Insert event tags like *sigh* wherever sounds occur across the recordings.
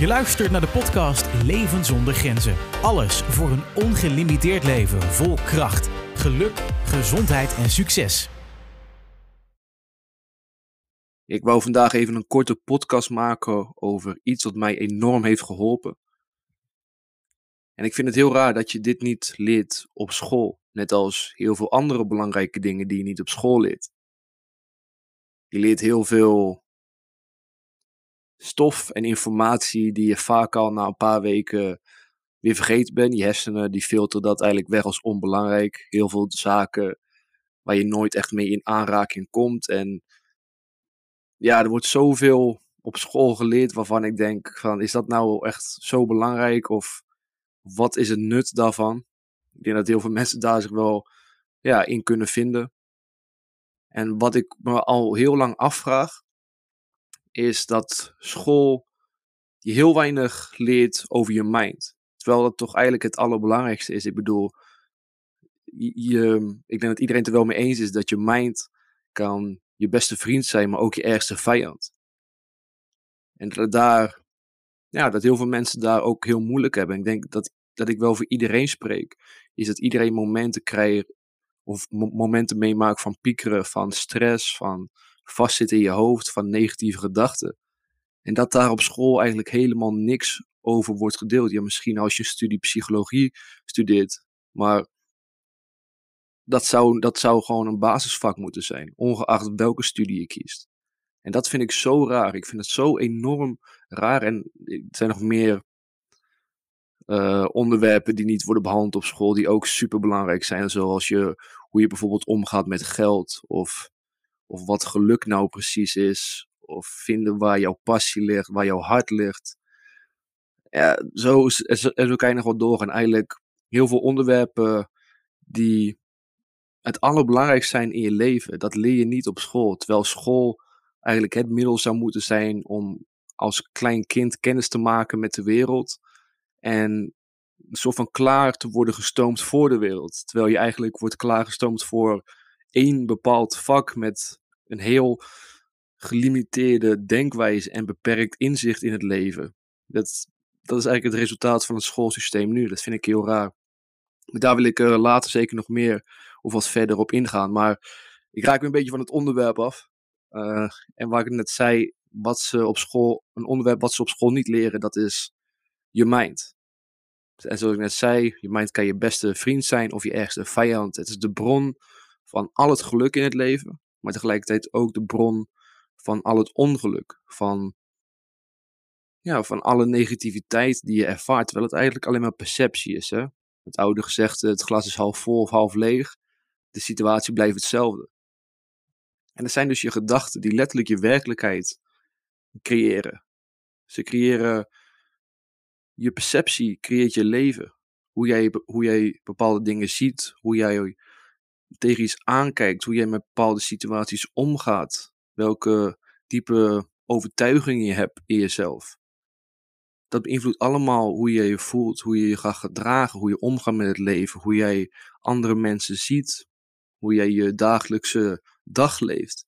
Je luistert naar de podcast Leven zonder grenzen. Alles voor een ongelimiteerd leven vol kracht, geluk, gezondheid en succes. Ik wou vandaag even een korte podcast maken over iets wat mij enorm heeft geholpen. En ik vind het heel raar dat je dit niet leert op school, net als heel veel andere belangrijke dingen die je niet op school leert. Je leert heel veel stof en informatie die je vaak al na een paar weken weer vergeten bent. Je hersenen die filteren dat eigenlijk weg als onbelangrijk. Heel veel zaken waar je nooit echt mee in aanraking komt. En ja, er wordt zoveel op school geleerd waarvan ik denk van is dat nou echt zo belangrijk of wat is het nut daarvan? Ik denk dat heel veel mensen daar zich wel ja, in kunnen vinden. En wat ik me al heel lang afvraag, is dat school je heel weinig leert over je mind. Terwijl dat toch eigenlijk het allerbelangrijkste is. Ik bedoel, je, ik denk dat iedereen het er wel mee eens is dat je mind kan je beste vriend zijn, maar ook je ergste vijand. En dat daar, ja, dat heel veel mensen daar ook heel moeilijk hebben. Ik denk dat, dat ik wel voor iedereen spreek. Is dat iedereen momenten krijgt, of momenten meemaakt van piekeren, van stress, van vastzitten in je hoofd, van negatieve gedachten. En dat daar op school eigenlijk helemaal niks over wordt gedeeld. Ja, misschien als je studie psychologie studeert, maar dat zou, dat zou gewoon een basisvak moeten zijn, ongeacht welke studie je kiest. En dat vind ik zo raar. Ik vind het zo enorm raar. En er zijn nog meer uh, onderwerpen die niet worden behandeld op school, die ook super belangrijk zijn. Zoals je, hoe je bijvoorbeeld omgaat met geld, of, of wat geluk nou precies is, of vinden waar jouw passie ligt, waar jouw hart ligt. Ja, zo, zo kan je nog wel door. En eigenlijk heel veel onderwerpen die het allerbelangrijkste zijn in je leven. Dat leer je niet op school. Terwijl school eigenlijk het middel zou moeten zijn om als klein kind kennis te maken met de wereld. En een soort van klaar te worden gestoomd voor de wereld. Terwijl je eigenlijk wordt klaargestoomd voor één bepaald vak met een heel gelimiteerde denkwijze en beperkt inzicht in het leven. Dat, dat is eigenlijk het resultaat van het schoolsysteem nu. Dat vind ik heel raar. Maar daar wil ik uh, later zeker nog meer of wat verder op ingaan. Maar ik raak een beetje van het onderwerp af. Uh, en waar ik net zei, wat ze op school, een onderwerp wat ze op school niet leren, dat is je mind. En zoals ik net zei, je mind kan je beste vriend zijn of je ergste vijand. Het is de bron van al het geluk in het leven, maar tegelijkertijd ook de bron van al het ongeluk. Van, ja, van alle negativiteit die je ervaart, terwijl het eigenlijk alleen maar perceptie is. Hè? Het oude gezegde, het glas is half vol of half leeg. De situatie blijft hetzelfde. En dat zijn dus je gedachten die letterlijk je werkelijkheid creëren. Ze creëren je perceptie, creëert je leven. Hoe jij, hoe jij bepaalde dingen ziet, hoe jij tegen iets aankijkt, hoe jij met bepaalde situaties omgaat, welke diepe overtuigingen je hebt in jezelf dat beïnvloedt allemaal hoe je je voelt, hoe je je gaat gedragen, hoe je omgaat met het leven, hoe jij andere mensen ziet, hoe jij je dagelijkse dag leeft.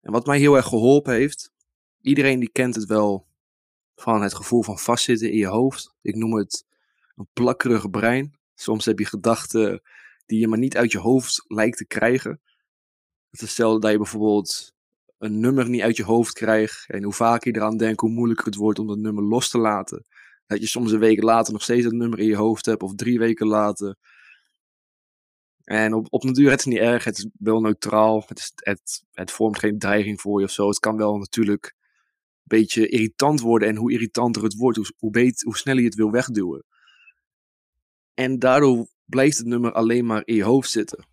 En wat mij heel erg geholpen heeft, iedereen die kent het wel van het gevoel van vastzitten in je hoofd. Ik noem het een plakkerig brein. Soms heb je gedachten die je maar niet uit je hoofd lijkt te krijgen. Hetzelfde dat je bijvoorbeeld een nummer niet uit je hoofd krijgt. En hoe vaker je eraan denkt, hoe moeilijker het wordt om dat nummer los te laten. Dat je soms een week later nog steeds dat nummer in je hoofd hebt, of drie weken later. En op, op natuur het is niet erg, het is wel neutraal. Het, is, het, het vormt geen dreiging voor je of zo. Het kan wel natuurlijk een beetje irritant worden. En hoe irritanter het wordt, hoe, hoe, beter, hoe sneller je het wil wegduwen. En daardoor blijft het nummer alleen maar in je hoofd zitten.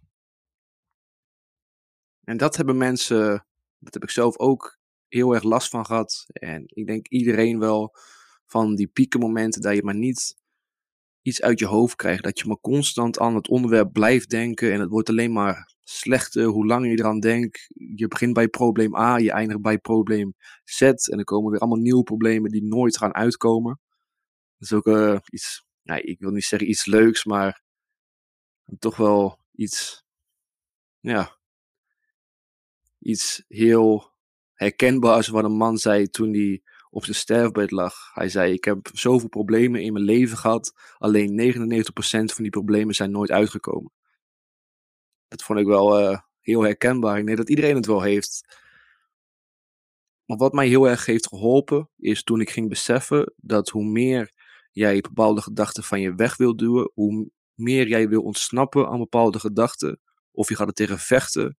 En dat hebben mensen dat heb ik zelf ook heel erg last van gehad. En ik denk iedereen wel van die piekenmomenten dat je maar niet iets uit je hoofd krijgt. Dat je maar constant aan het onderwerp blijft denken. En het wordt alleen maar slechter hoe langer je eraan denkt. Je begint bij probleem A, je eindigt bij probleem Z. En er komen weer allemaal nieuwe problemen die nooit gaan uitkomen. Dat is ook uh, iets, nou, ik wil niet zeggen iets leuks, maar toch wel iets, ja, iets heel herkenbaar als wat een man zei toen hij op zijn sterfbed lag. Hij zei: Ik heb zoveel problemen in mijn leven gehad, alleen 99% van die problemen zijn nooit uitgekomen. Dat vond ik wel uh, heel herkenbaar. Ik denk dat iedereen het wel heeft. Maar wat mij heel erg heeft geholpen, is toen ik ging beseffen dat hoe meer jij bepaalde gedachten van je weg wil duwen, hoe meer jij wil ontsnappen aan bepaalde gedachten, of je gaat er tegen vechten,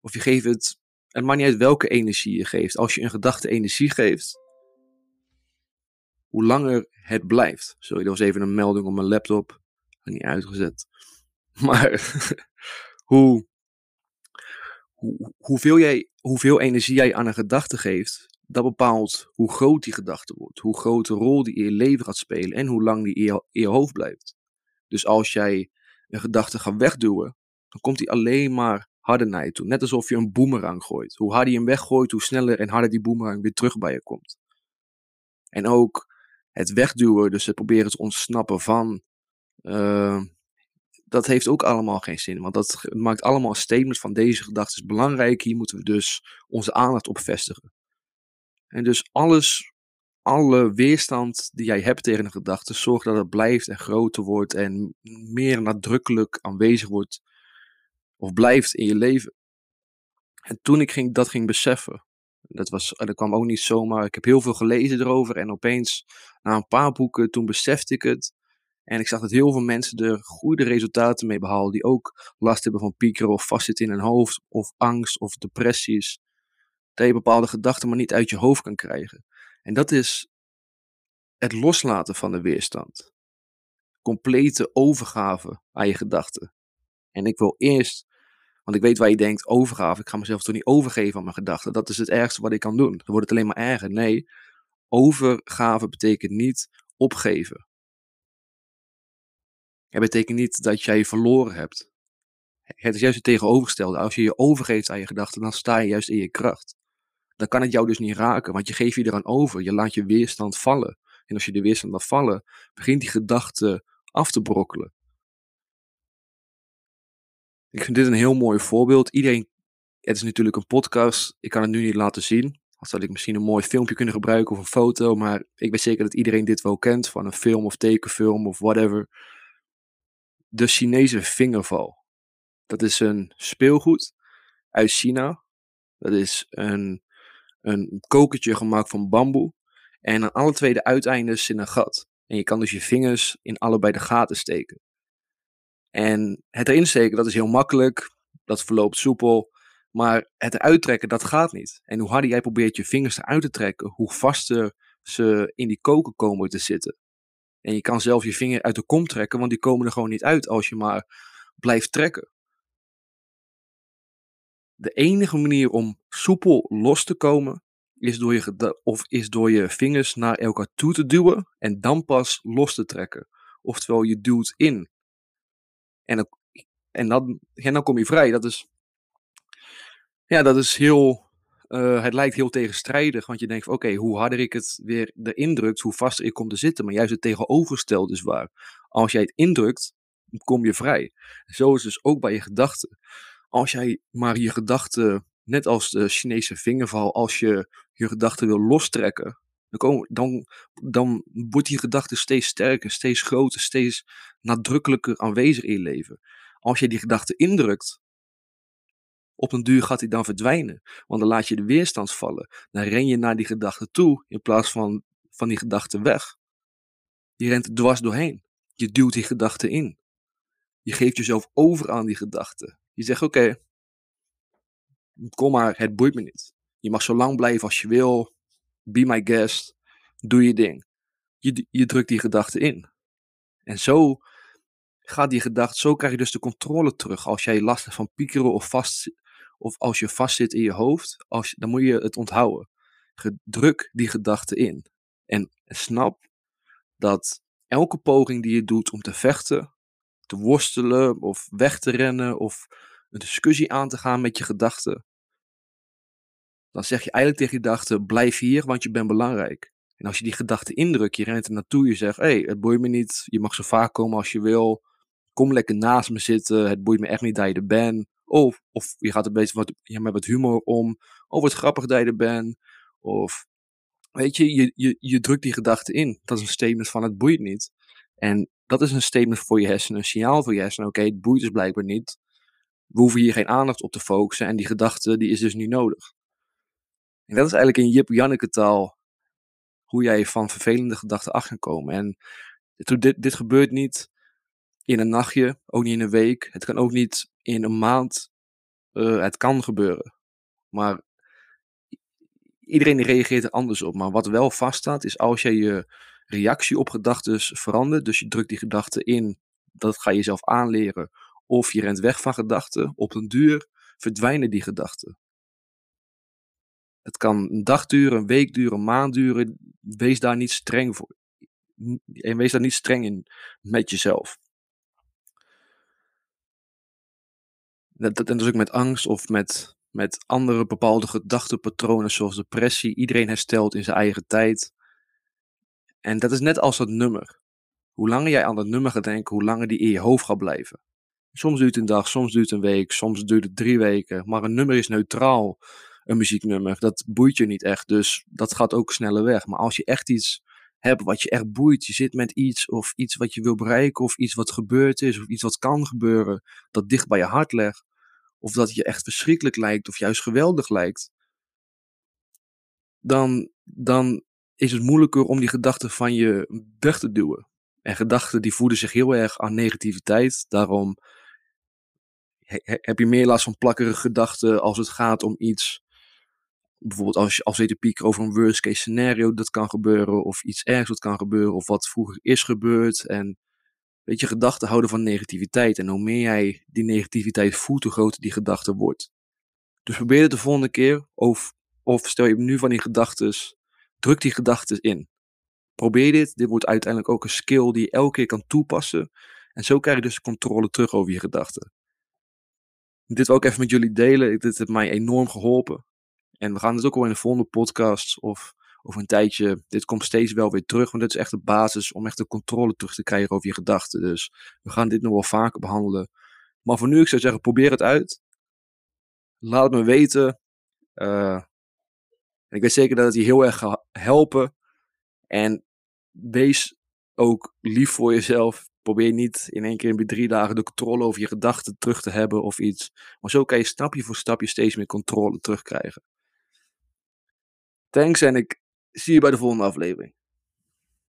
of je geeft het, het maakt niet uit welke energie je geeft. Als je een gedachte energie geeft, hoe langer het blijft. Sorry, dat was even een melding op mijn laptop. Niet uitgezet. *laughs* Maar *laughs* hoe, hoe, hoeveel, jij, hoeveel energie jij aan een gedachte geeft, dat bepaalt hoe groot die gedachte wordt. Hoe grote rol die in je leven gaat spelen en hoe lang die in je, hoofd blijft. Dus als jij een gedachte gaat wegduwen, dan komt die alleen maar harder naar je toe. Net alsof je een boemerang gooit. Hoe harder je hem weggooit, hoe sneller en harder die boemerang weer terug bij je komt. En ook het wegduwen, dus het proberen te ontsnappen van, uh, dat heeft ook allemaal geen zin. Want dat maakt allemaal statements van deze gedachte is belangrijk. Hier moeten we dus onze aandacht op vestigen. En dus alles, alle weerstand die jij hebt tegen een gedachte, zorg dat het blijft en groter wordt en meer nadrukkelijk aanwezig wordt of blijft in je leven. En toen ik ging, dat ging beseffen, dat, was, dat kwam ook niet zomaar. Ik heb heel veel gelezen erover en opeens, na een paar boeken, toen besefte ik het. En ik zag dat heel veel mensen er goede resultaten mee behalen, die ook last hebben van piekeren of vastzitten in hun hoofd, of angst of depressies. Dat je bepaalde gedachten maar niet uit je hoofd kan krijgen. En dat is het loslaten van de weerstand. Complete overgave aan je gedachten. En ik wil eerst want ik weet waar je denkt, overgave. Ik ga mezelf toch niet overgeven aan mijn gedachten. Dat is het ergste wat ik kan doen. Dan wordt het alleen maar erger. Nee, overgave betekent niet opgeven. Het betekent niet dat jij je verloren hebt. Het is juist het tegenovergestelde. Als je je overgeeft aan je gedachten, dan sta je juist in je kracht. Dan kan het jou dus niet raken, want je geeft je eraan over. Je laat je weerstand vallen. En als je de weerstand laat vallen, begint die gedachte af te brokkelen. Ik vind dit een heel mooi voorbeeld. Iedereen, het is natuurlijk een podcast. Ik kan het nu niet laten zien. Als had ik misschien een mooi filmpje kunnen gebruiken of een foto. Maar ik weet zeker dat iedereen dit wel kent. Van een film of tekenfilm of whatever. De Chinese vingerval. Dat is een speelgoed uit China. Dat is een, een kokertje gemaakt van bamboe. En aan alle twee de uiteindes zit een gat. En je kan dus je vingers in allebei de gaten steken. En het erin steken, dat is heel makkelijk. Dat verloopt soepel. Maar het uittrekken, dat gaat niet. En hoe harder jij probeert je vingers eruit te trekken, hoe vaster ze in die koker komen te zitten. En je kan zelf je vinger uit de kom trekken, want die komen er gewoon niet uit als je maar blijft trekken. De enige manier om soepel los te komen, is door je, of is door je vingers naar elkaar toe te duwen en dan pas los te trekken. Oftewel, je duwt in en dan, en dan, en dan kom je vrij. Dat is, ja, dat is heel, uh, het lijkt heel tegenstrijdig. Want je denkt, oké, hoe harder ik het weer erin drukt, hoe vaster ik kom te zitten. Maar juist het tegenovergestelde is waar. Als jij het indrukt, kom je vrij. Zo is het dus ook bij je gedachten. Als jij maar je gedachten, net als de Chinese vingerval, als je je gedachten wil lostrekken, dan, dan, dan wordt die gedachte steeds sterker, steeds groter, steeds nadrukkelijker aanwezig in je leven. Als je die gedachte indrukt, op een duur gaat die dan verdwijnen. Want dan laat je de weerstand vallen. Dan ren je naar die gedachte toe in plaats van van die gedachte weg. Je rent dwars doorheen. Je duwt die gedachte in. Je geeft jezelf over aan die gedachte. Je zegt: Oké, kom maar, het boeit me niet. Je mag zo lang blijven als je wil be my guest, doe je ding. Je, je drukt die gedachte in. En zo gaat die gedachte, zo krijg je dus de controle terug. Als jij last hebt van piekeren of, vast, of als je vastzit in je hoofd, als, dan moet je het onthouden. Druk die gedachte in. En snap dat elke poging die je doet om te vechten, te worstelen of weg te rennen of een discussie aan te gaan met je gedachten, dan zeg je eigenlijk tegen je gedachte, blijf hier, want je bent belangrijk. En als je die gedachte indrukt, je rent er naartoe, je zegt, hé, hey, het boeit me niet, je mag zo vaak komen als je wil, kom lekker naast me zitten, het boeit me echt niet dat je er bent, Of, of je gaat een beetje wat, ja, met wat humor om. Of wat grappig dat je er bent. Of weet je, je, je, je drukt die gedachte in. Dat is een statement van het boeit niet. En dat is een statement voor je hersenen, een signaal voor je hersenen. Oké, het boeit dus blijkbaar niet. We hoeven hier geen aandacht op te focussen en die gedachte die is dus niet nodig. En dat is eigenlijk in Jip Janneke taal hoe jij van vervelende gedachten af kan komen. En dit, dit gebeurt niet in een nachtje, ook niet in een week. Het kan ook niet in een maand. Uh, het kan gebeuren. Maar iedereen reageert er anders op. Maar wat wel vaststaat is als je je reactie op gedachten verandert. Dus je drukt die gedachten in. Dat ga je zelf aanleren. Of je rent weg van gedachten. Op een duur verdwijnen die gedachten. Het kan een dag duren, een week duren, een maand duren. Wees daar niet streng voor. En wees daar niet streng in met jezelf. Dat, en dus ook met angst of met, met andere bepaalde gedachtenpatronen zoals depressie. Iedereen herstelt in zijn eigen tijd. En dat is net als het nummer. Hoe langer jij aan dat nummer gaat denken, hoe langer die in je hoofd gaat blijven. Soms duurt een dag, soms duurt een week, soms duurt het drie weken. Maar een nummer is neutraal, een muzieknummer. Dat boeit je niet echt, dus dat gaat ook sneller weg. Maar als je echt iets hebt wat je echt boeit, je zit met iets of iets wat je wil bereiken of iets wat gebeurd is of iets wat kan gebeuren, dat dicht bij je hart legt. Of dat je echt verschrikkelijk lijkt of juist geweldig lijkt. Dan, dan is het moeilijker om die gedachten van je weg te duwen. En gedachten die voeden zich heel erg aan negativiteit. Daarom heb je meer last van plakkerige gedachten als het gaat om iets. Bijvoorbeeld als je, als je te pieken over een worst case scenario dat kan gebeuren. Of iets ergs wat kan gebeuren. Of wat vroeger is gebeurd. En weet je, gedachten houden van negativiteit. En hoe meer jij die negativiteit voelt, hoe groter die gedachte wordt. Dus probeer het de volgende keer. Of, of stel je nu van die gedachten Druk die gedachten in. Probeer dit. Dit wordt uiteindelijk ook een skill die je elke keer kan toepassen. En zo krijg je dus controle terug over je gedachten. Dit wil ik even met jullie delen. Dit heeft mij enorm geholpen. En we gaan het ook al in de volgende podcast of over een tijdje. Dit komt steeds wel weer terug. Want dit is echt de basis om echt de controle terug te krijgen over je gedachten. Dus we gaan dit nog wel vaker behandelen. Maar voor nu, ik zou zeggen, probeer het uit. Laat het me weten. Uh, ik weet zeker dat het je heel erg gaat helpen. En wees ook lief voor jezelf. Probeer niet in één keer in drie dagen de controle over je gedachten terug te hebben of iets. Maar zo kan je stapje voor stapje steeds meer controle terugkrijgen. Thanks en ik zie je bij de volgende aflevering.